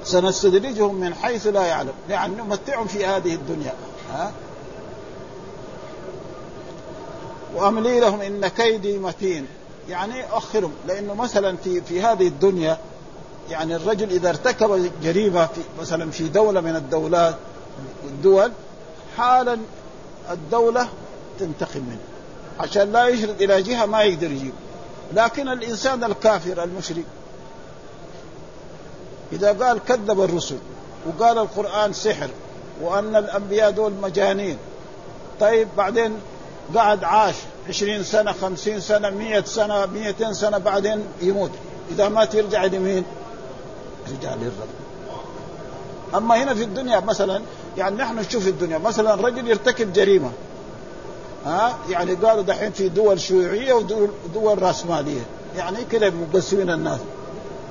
سنستدرجهم من حيث لا يعلم يعني نمتعهم في هذه الدنيا. ها؟ وأملي لهم إن كيدي متين. يعني أخرهم. لأنه مثلا في في هذه الدنيا يعني الرجل إذا ارتكب جريمة في مثلا في دولة من الدولات الدول حالا الدولة تنتقم منه. عشان لا يشرد إلى جهة ما يقدر يجيب لكن الإنسان الكافر المشرك إذا قال كذب الرسل وقال القرآن سحر وأن الأنبياء دول مجانين طيب بعدين قعد عاش. عشرين سنة خمسين سنة مية سنة ميتين سنة بعدين يموت. إذا مات يرجع لمين؟ يرجع للرب. أما هنا في الدنيا مثلا يعني نحن نشوف الدنيا مثلا رجل يرتكب جريمة. ها؟ يعني قالوا دحين في دول شيوعية ودول رأسمالية. يعني كذا مقسمين الناس.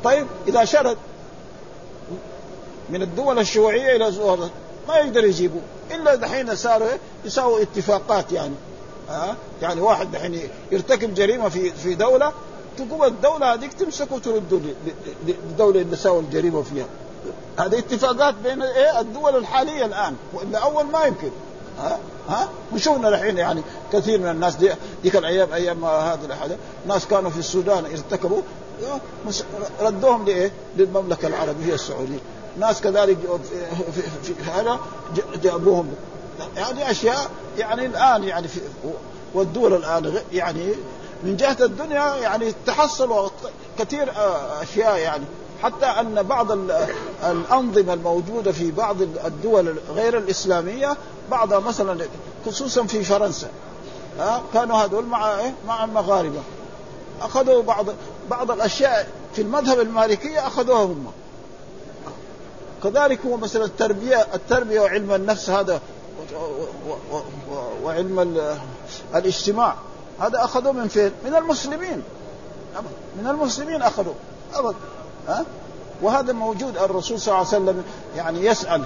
طيب إذا شرد من الدول الشيوعية إلى ما يقدر يجيبوا إلا دحين صاروا يساووا اتفاقات يعني. ها؟ يعني واحد دحين يرتكب جريمة في في دولة تقوم الدولة هذيك تمسكه وترده للدولة اللي سوى الجريمه فيها. هذه اتفاقات بين إيه؟ الدول الحالية الآن وإلا أول ما يمكن. ها؟ ها؟ وشوفنا الحين يعني كثير من الناس دي ديك الأيام أيام هذه الحاجة ناس كانوا في السودان ارتكبوا ردوهم لإيه؟ للمملكة العربية السعودية. ناس كذلك في هذا جابوهم. هذه أشياء يعني الآن يعني في والدول الآن يعني من جهة الدنيا يعني تحصلوا كثير آه، أشياء يعني. حتى أن بعض الأنظمة الموجودة في بعض الدول غير الإسلامية بعضها مثلا خصوصا في فرنسا ها كانوا هذول مع إيه؟ مع المغاربة. أخذوا بعض بعض الأشياء في المذهب المالكيه أخذوها هم. كذلك هو مثلا التربية التربية وعلم النفس هذا وعلم الاجتماع. هذا اخذوه من فين؟ من المسلمين. من المسلمين اخذوه ابدا ها؟ وهذا موجود. الرسول صلى الله عليه وسلم يعني يسأل.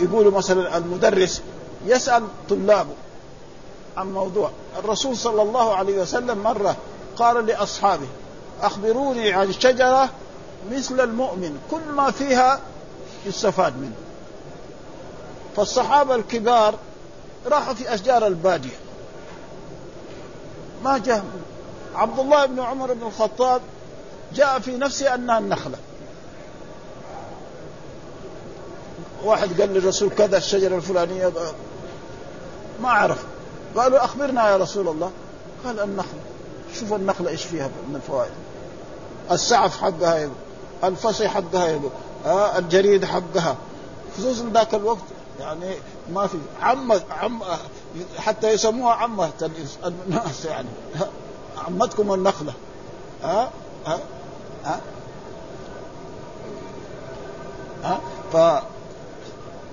يقولوا مثلا المدرس يسأل طلابه عن موضوع. الرسول صلى الله عليه وسلم مرة قال لأصحابه أخبروني عن شجرة مثل المؤمن. كل ما فيها يستفاد منه. فالصحابة الكبار راحوا في أشجار البادية. ما جاء عبد الله بن عمر بن الخطاب جاء في نفسه أنها النخلة. واحد قال للرسول كذا الشجرة الفلانية. ما عرف. قالوا أخبرنا يا رسول الله. قال النخلة. شوف النخلة إيش فيها من الفوائد. السعف حقها يبقى. الفصي حقها يبقى. آه الجريد حقها. خصوصا ذاك الوقت يعني ما في عمة عم حتى يسموها عمة الناس يعني. عمتكم النخلة. ها؟ ها؟ ها, ها؟ ف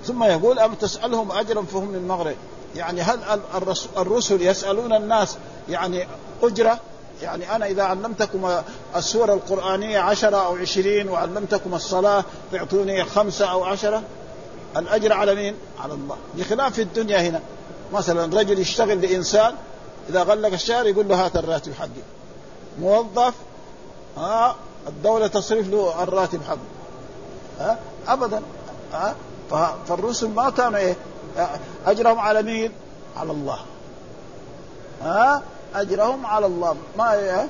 ثم يقول أم تسألهم أجرا فهم من المغرب؟ يعني هل الرسل يسألون الناس يعني أجرة؟ يعني أنا إذا علمتكم السورة القرآنية عشرة أو عشرين وعلمتكم الصلاة تعطوني خمسة أو عشرة؟ الأجر على مين؟ على الله. بخلاف في الدنيا هنا. مثلا رجل يشتغل لإنسان إذا غلق الشهر يقول له هات الراتب حقي. موظف ها الدولة تصرف له الراتب حقه. ها؟ ابدا. ها؟ فالرسل ما كانوا إيه؟ أجرهم على مين؟ على الله. ها؟ أجرهم على الله. ما إيه؟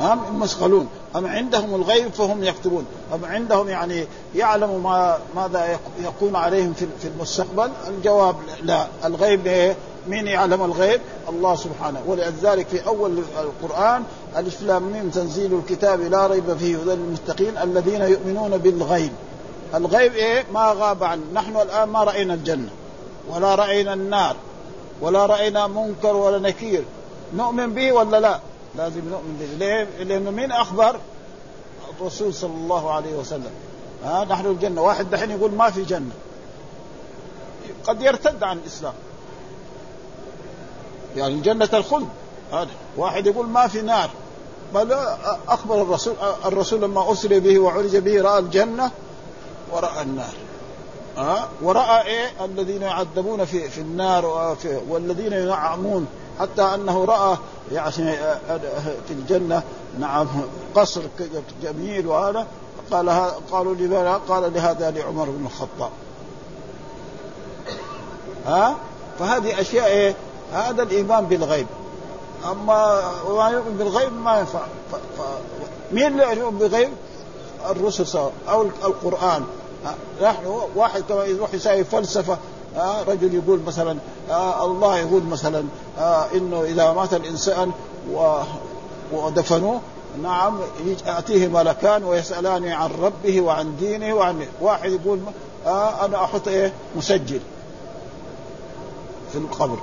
هم مسخلون أم عندهم الغيب فهم يكتبون أم عندهم يعني يعلم ما ماذا يكون عليهم في المستقبل الجواب لا الغيب إيه؟ يعلم الغيب؟ الله سبحانه ولذلك في أول القرآن ألف لام تنزيل الكتاب لا ريب فيه هدى للمتقين الذين يؤمنون بالغيب الغيب إيه؟ ما غاب عنه، نحن الآن ما رأينا الجنة ولا رأينا النار ولا رأينا منكر ولا نكير نؤمن به ولا لا؟ لازم نؤمن به. ليه؟ لأنه مين أخبر؟ الرسول صلى الله عليه وسلم. ها نحن الجنة. واحد دحين يقول ما في جنة. قد يرتد عن الإسلام. يعني جنة الخلد. هذا. واحد يقول ما في نار. بل أخبر الرسول الرسول لما أسري به وعرج به رأى الجنة ورأى النار. ها؟ ورأى إيه؟ الذين يعذبون في في النار والذين ينعمون حتى أنه رأى يعني في الجنة نعم قصر جميل وهذا. قال قالوا لماذا؟ قال لهذا لعمر بن الخطاب. ها؟ فهذه أشياء إيه؟ هذا الإيمان بالغيب. أما ما يؤمن بالغيب ما ينفع. ف... ف... مين اللي يؤمن بالغيب؟ الرسل سواء أو القرآن. نحن واحد كما يروح يساوي فلسفة آه رجل يقول مثلا آه الله يقول مثلا آه إنه إذا مات الإنسان و ودفنوه نعم ياتيه ملكان ويسالان عن ربه وعن دينه وعن واحد يقول أنا أحط إيه؟ مسجل في القبر.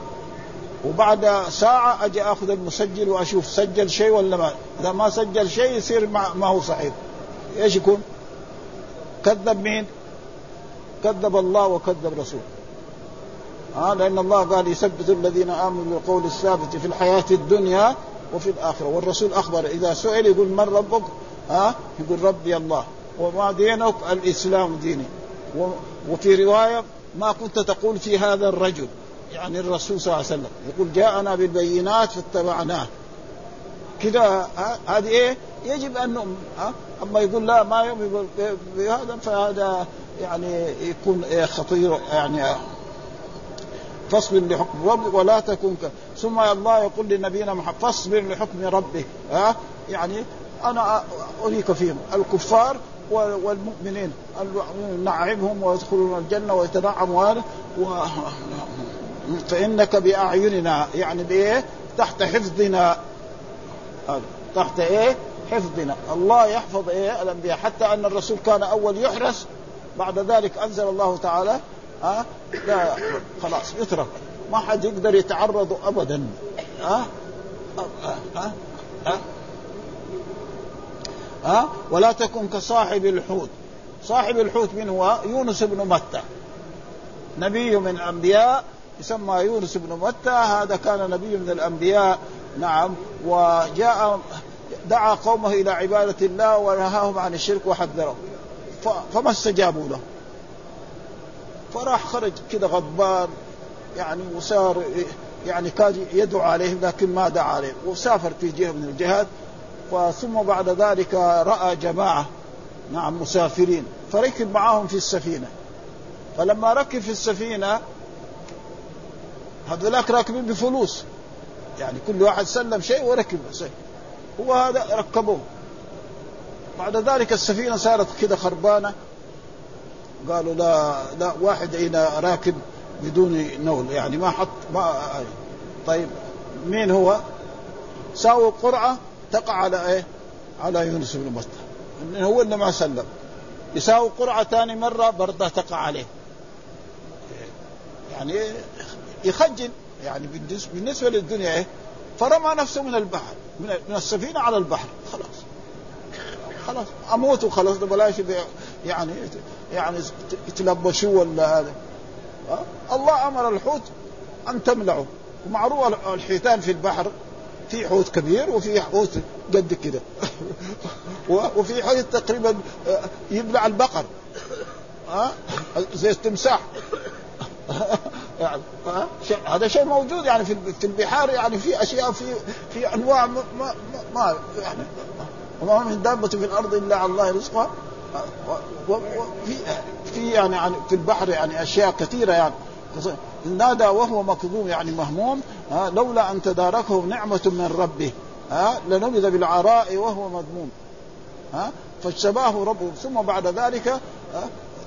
وبعد ساعة أجي أخذ المسجل وأشوف سجل شيء ولا ما. إذا ما سجل شيء يصير ما هو صحيح. إيش يكون؟ كذب مين؟ كذب الله وكذب رسوله آه لأن الله قال يثبت الذين آمنوا بالقول الثابت في الحياة الدنيا وفي الآخرة. والرسول أخبر إذا سئل يقول من ربك؟ ها آه يقول ربي الله. وما دينك؟ الإسلام ديني. وفي رواية ما كنت تقول في هذا الرجل يعني الرسول صلى الله عليه وسلم. يقول جاءنا بالبينات فاتبعناه كذا هذه إيه؟ يجب أن نؤمن. أما يقول لا ما يؤمن بهذا فهذا يعني يكون إيه خطير يعني فاصبر لحكم ربك ولا تكن ك... ثم الله يقول لنبينا محمد فاصبر لحكم ربك. ها؟ يعني أنا أريك فيهم الكفار والمؤمنين نعمهم ويدخلون الجنة ويتنعموا و... فإنك بأعيننا يعني بإيه؟ تحت حفظنا. تحت إيه؟ حفظنا. الله يحفظ إيه؟ الأنبياء. حتى أن الرسول كان أول يحرس بعد ذلك أنزل الله تعالى ها؟ لا خلاص يترك ما حد يقدر يتعرض ابدا. ها؟ ها؟ ها؟ ها؟ ولا تكن كصاحب الحوت. صاحب الحوت من هو؟ يونس بن متى. نبي من الأنبياء يسمى يونس بن متى. هذا كان نبي من الأنبياء. نعم. وجاء دعا قومه إلى عبادة الله ونهاهم عن الشرك وحذرهم. فما استجابوا له؟ فراح خرج كده غضبان يعني وصار يعني كان يدعو عليهم لكن ما دعا عليهم وسافر في جهة من الجهات ثم بعد ذلك رأى جماعة نعم مسافرين فركب معهم في السفينة. فلما ركب في السفينة هذولاك راكبين بفلوس يعني كل واحد سلم شيء وركب شيء هو هذا ركبوه. بعد ذلك السفينة صارت كده خربانة قالوا لا لا واحد هنا راكب بدون نول يعني ما حط ما طيب مين هو؟ ساووا قرعه تقع على إيه؟ على يونس بن متى هو اللي ما سلم يساوي قرعة ثاني مرة برضه تقع عليه يعني يخجل يعني بالنسبة للدنيا إيه؟ فرمى نفسه من البحر من السفينة على البحر خلاص خلاص أموت وخلاص بلاش يعني يعني يتلبشوا ولا هذا؟ الله أمر الحوت أن تملعه ومعروف الحيتان في البحر في حوت كبير وفي حوت قد كده. وفي حوت تقريبا يبلع البقر. ها؟ زي التمساح. يعني هذا شيء موجود يعني في في البحار يعني في أشياء في في أنواع ما, ما, ما يعني وما من دابة في الأرض إلا على الله رزقها. وفي في يعني في البحر يعني أشياء كثيرة يعني. نادى وهو مكظوم يعني مهموم لولا أن تداركه نعمة من ربه ها لنبذ بالعراء وهو مذموم ها فاجتباه ربه. ثم بعد ذلك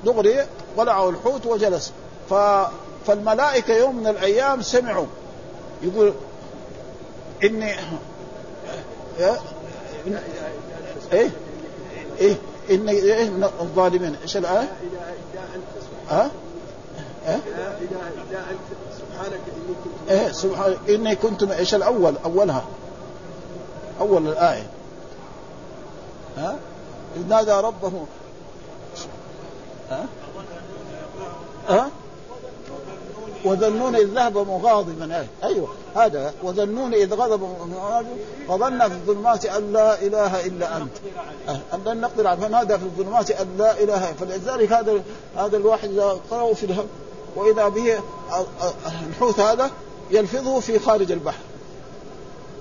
دغري ولعه الحوت وجلس. ف فالملائكة يوم من الأيام سمعوا. يقول إني إيه؟ إيه؟ إني إيه من الظالمين إيش الآية؟ ها؟ إيه؟ سبحانك إني كنت إيه سبحانك إني كنت إيش الأول أولها أول الآية ها؟ إذ نادى ربه ها؟ ها؟ وظنون إذ ذهب مغاضبا. أيوة هذا وظنون إذ غضب فظن في الظلمات أن لا إله إلا أنت. أن لن نقدر على فنادى في الظلمات أن لا إله فلذلك هذا هذا الواحد إذا قرأه في الهم وإذا به الحوت هذا يلفظه في خارج البحر.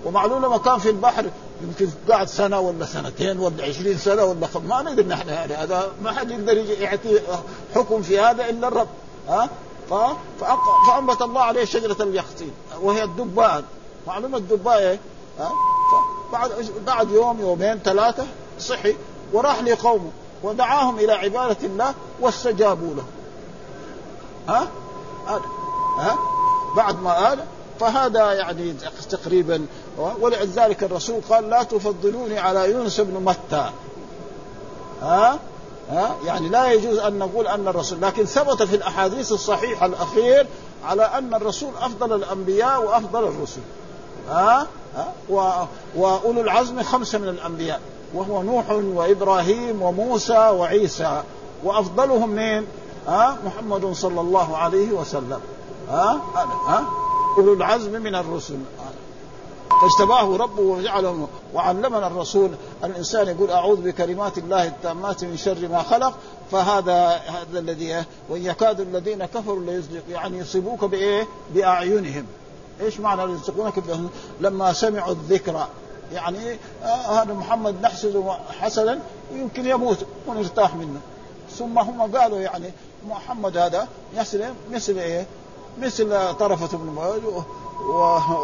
ومعلوم لما كان في البحر يمكن قاعد سنة ولا سنتين ولا عشرين سنة ولا خم... ما ندري نحن هذا ما حد يقدر يعطي حكم في هذا إلا الرب. ها؟ فأنبت الله عليه شجرة اليقطين وهي الدباء معلومة الدباء إيه؟ بعد بعد يوم يومين ثلاثة صحي. وراح لقومه. ودعاهم إلى عبادة الله واستجابوا له. ها؟ ها؟ بعد ما آل فهذا يعني تقريبا. ولذلك الرسول قال لا تفضلوني على يونس بن متى. ها؟ ها؟ يعني لا يجوز أن نقول أن الرسول لكن ثبت في الأحاديث الصحيحة الأخير على أن الرسول أفضل الأنبياء وأفضل الرسل. ها؟ ها؟ واولو العزم خمسه من الأنبياء وهو نوح وإبراهيم وموسى وعيسى وأفضلهم من ها؟ محمد صلى الله عليه وسلم. ها؟ ها؟ أولو العزم من الرسل. فاجتباه ربه وجعله وعلمنا الرسول. الإنسان يقول أعوذ بكلمات الله التامات من شر ما خلق فهذا هذا الذي وإن يكاد الذين كفروا ليزلق يعني يصيبوك بإيه؟ بأعينهم. إيش معنى يصدقونك لما سمعوا الذكرى يعني آه هذا محمد نحسده حسنا ويمكن يموت ونرتاح منه. ثم هم قالوا يعني محمد هذا مثل مثل إيه؟ مثل طرفة بن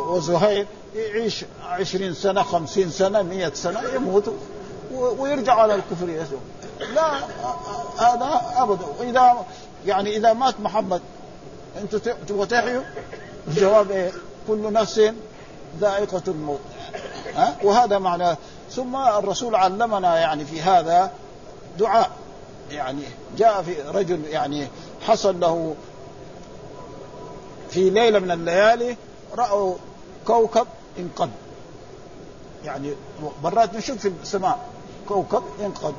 وزهير. يعيش عشرين سنة خمسين سنة مئة سنة يموت ويرجع على الكفر يسوع لا هذا أبدا. إذا يعني إذا مات محمد أنت تبغى تحيوا الجواب إيه؟ كل نفس ذائقة الموت. ها؟ وهذا معناه ثم الرسول علمنا يعني في هذا دعاء. يعني جاء في رجل يعني حصل له في ليلة من الليالي رأوا كوكب انقض يعني مرات نشوف في السماء كوكب انقض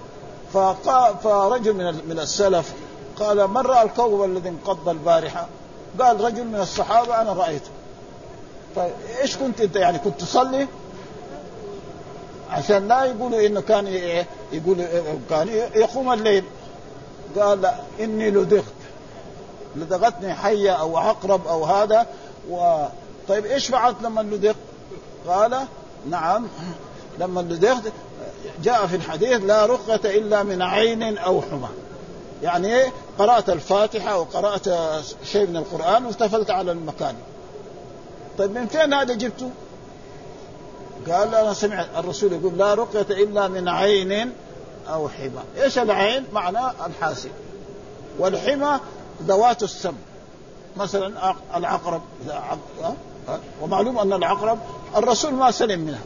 فرجل من من السلف قال من رأى الكوكب الذي انقض البارحة؟ قال رجل من الصحابة أنا رأيته. طيب إيش كنت أنت يعني كنت تصلي؟ عشان لا يقولوا إنه كان يقول كان يقوم الليل قال إني لدغت لدغتني حية أو عقرب أو هذا و طيب إيش فعلت لما لدغت؟ قال نعم. لما جاء في الحديث لا رقة إلا من عين أو حمى. يعني إيه؟ قرأت الفاتحة وقرأت شيء من القرآن وارتفلت على المكان. طيب من فين هذا جبته؟ قال أنا سمعت الرسول يقول لا رقية إلا من عين أو حمى. إيش العين؟ معناه الحاسد. والحمى ذوات السم. مثلا العقرب. ومعلوم أن العقرب الرسول ما سلم منها.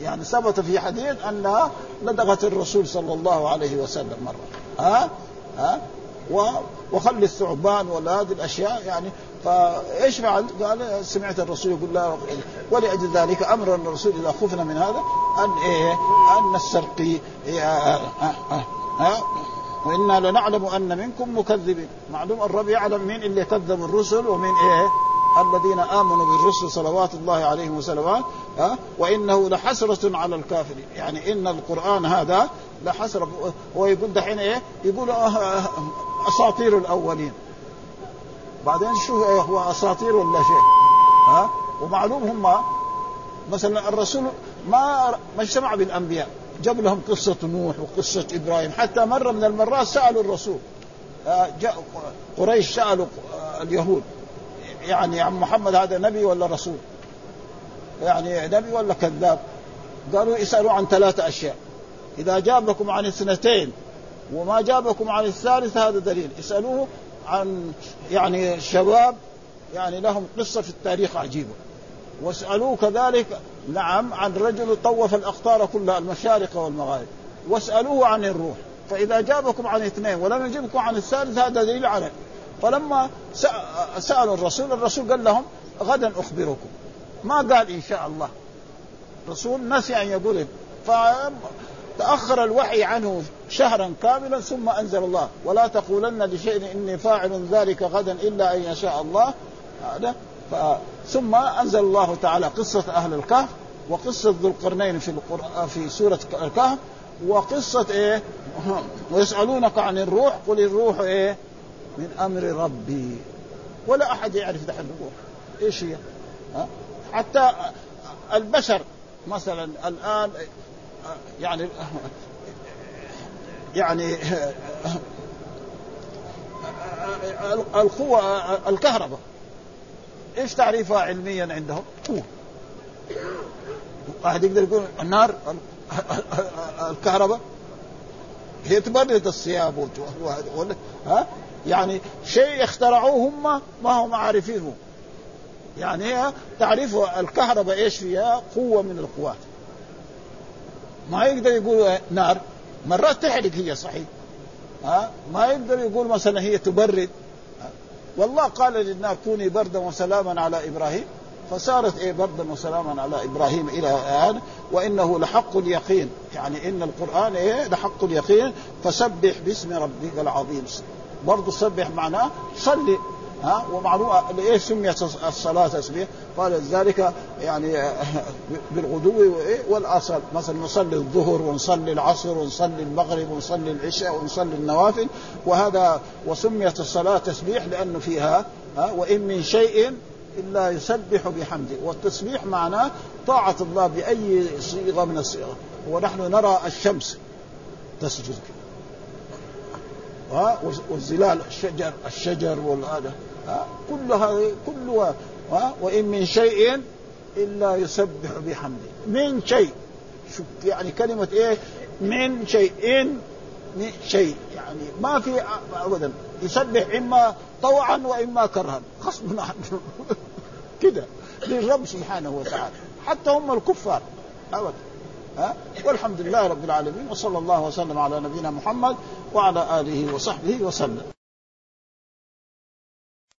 يعني ثبت في حديث أنها لدغت الرسول صلى الله عليه وسلم مرة. ها؟ ها؟ وخلي الثعبان ولا هذه الأشياء يعني فإيش فعل؟ قال سمعت الرسول يقول لا ولأجل ذلك أمر الرسول إذا خفنا من هذا أن إيه؟ أن نسترقي. إيه؟ ها ها ها؟ وإنا لنعلم أن منكم مكذبين. معلوم الرب يعلم مين اللي كذب الرسل ومين إيه؟ الذين آمنوا بالرسل صلوات الله عليهم وسلم ها وإنه لحسرة على الكافرين. يعني إن القرآن هذا لحسرة. هو يقول دحين إيه؟ يقول أساطير الأولين. بعدين شو هو؟ أساطير ولا شيء؟ ها؟ ومعلوم هم مثلا الرسول ما ما اجتمع بالأنبياء. جاب لهم قصة نوح وقصة إبراهيم. حتى مرة من المرات سألوا الرسول قريش سألوا اليهود. يعني عم محمد هذا نبي ولا رسول؟ يعني نبي ولا كذاب؟ قالوا اسألوا عن ثلاثة أشياء. إذا جابكم عن اثنتين وما جابكم عن الثالث هذا دليل. اسألوه عن يعني شباب يعني لهم قصة في التاريخ عجيبة. واسألوه كذلك نعم عن رجل طوف الأقطار كلها المشارق والمغارب. واسألوه عن الروح. فإذا جابكم عن اثنين ولم يجبكم عن الثالث هذا دليل على فلما سألوا الرسول الرسول قال لهم غدا أخبركم. ما قال إن شاء الله. الرسول نسي أن يقول فتأخر الوحي عنه شهرا كاملا ثم أنزل الله. ولا تقولن لشيء إني فاعل ذلك غدا إلا أن يشاء الله. هذا. ثم أنزل الله تعالى قصة أهل الكهف وقصة ذو القرنين في في سورة الكهف وقصة إيه؟ ويسألونك عن الروح قل الروح إيه؟ من أمر ربي. ولا أحد يعرف دحين إيش هي؟ حتى البشر مثلا الآن يعني يعني القوة الكهرباء. إيش تعريفها علميا عندهم؟ قوة. واحد يقدر يقول النار الكهرباء. هي تبرد الثياب ها؟ يعني شيء اخترعوه هم ما هم عارفينه. يعني هي تعرف الكهرباء إيش فيها؟ قوة من القوات. ما يقدر يقول نار مرات تحرق هي صحيح. ها؟ ما يقدر يقول مثلا هي تبرد. والله قال للنار كوني بردا وسلاما على إبراهيم. فصارت إيه بردا وسلاما على إبراهيم إلى الان وإنه لحق اليقين. يعني إن القرآن إيه لحق اليقين فسبح باسم ربك العظيم. برضه سبح معناه صلي ها؟ ومعلوم ليش سميت الصلاة تسبيح؟ قال ذلك يعني بالغدو والأصل. مثلا نصلي الظهر ونصلي العصر ونصلي المغرب ونصلي العشاء ونصلي النوافل. وهذا وسميت الصلاة تسبيح لأنه فيها ها؟ وإن من شيء إلا يسبح بحمده. والتسبيح معناه طاعة الله بأي صيغة من الصيغ ونحن نرى الشمس تسجد. ها؟ والظلال الشجر الشجر والهذا. كل هذه كلها وإن من شيء إلا يسبح بحمده. من شيء. شوف يعني كلمة إيه؟ من شيء. إن من شيء. يعني ما في ابدا. يسبح إما طوعا وإما كرها. غصبا عنه كده للرب سبحانه وتعالى. حتى هم الكفار. أبدا. ها؟ والحمد لله رب العالمين وصلى الله وسلم على نبينا محمد وعلى آله وصحبه وسلم.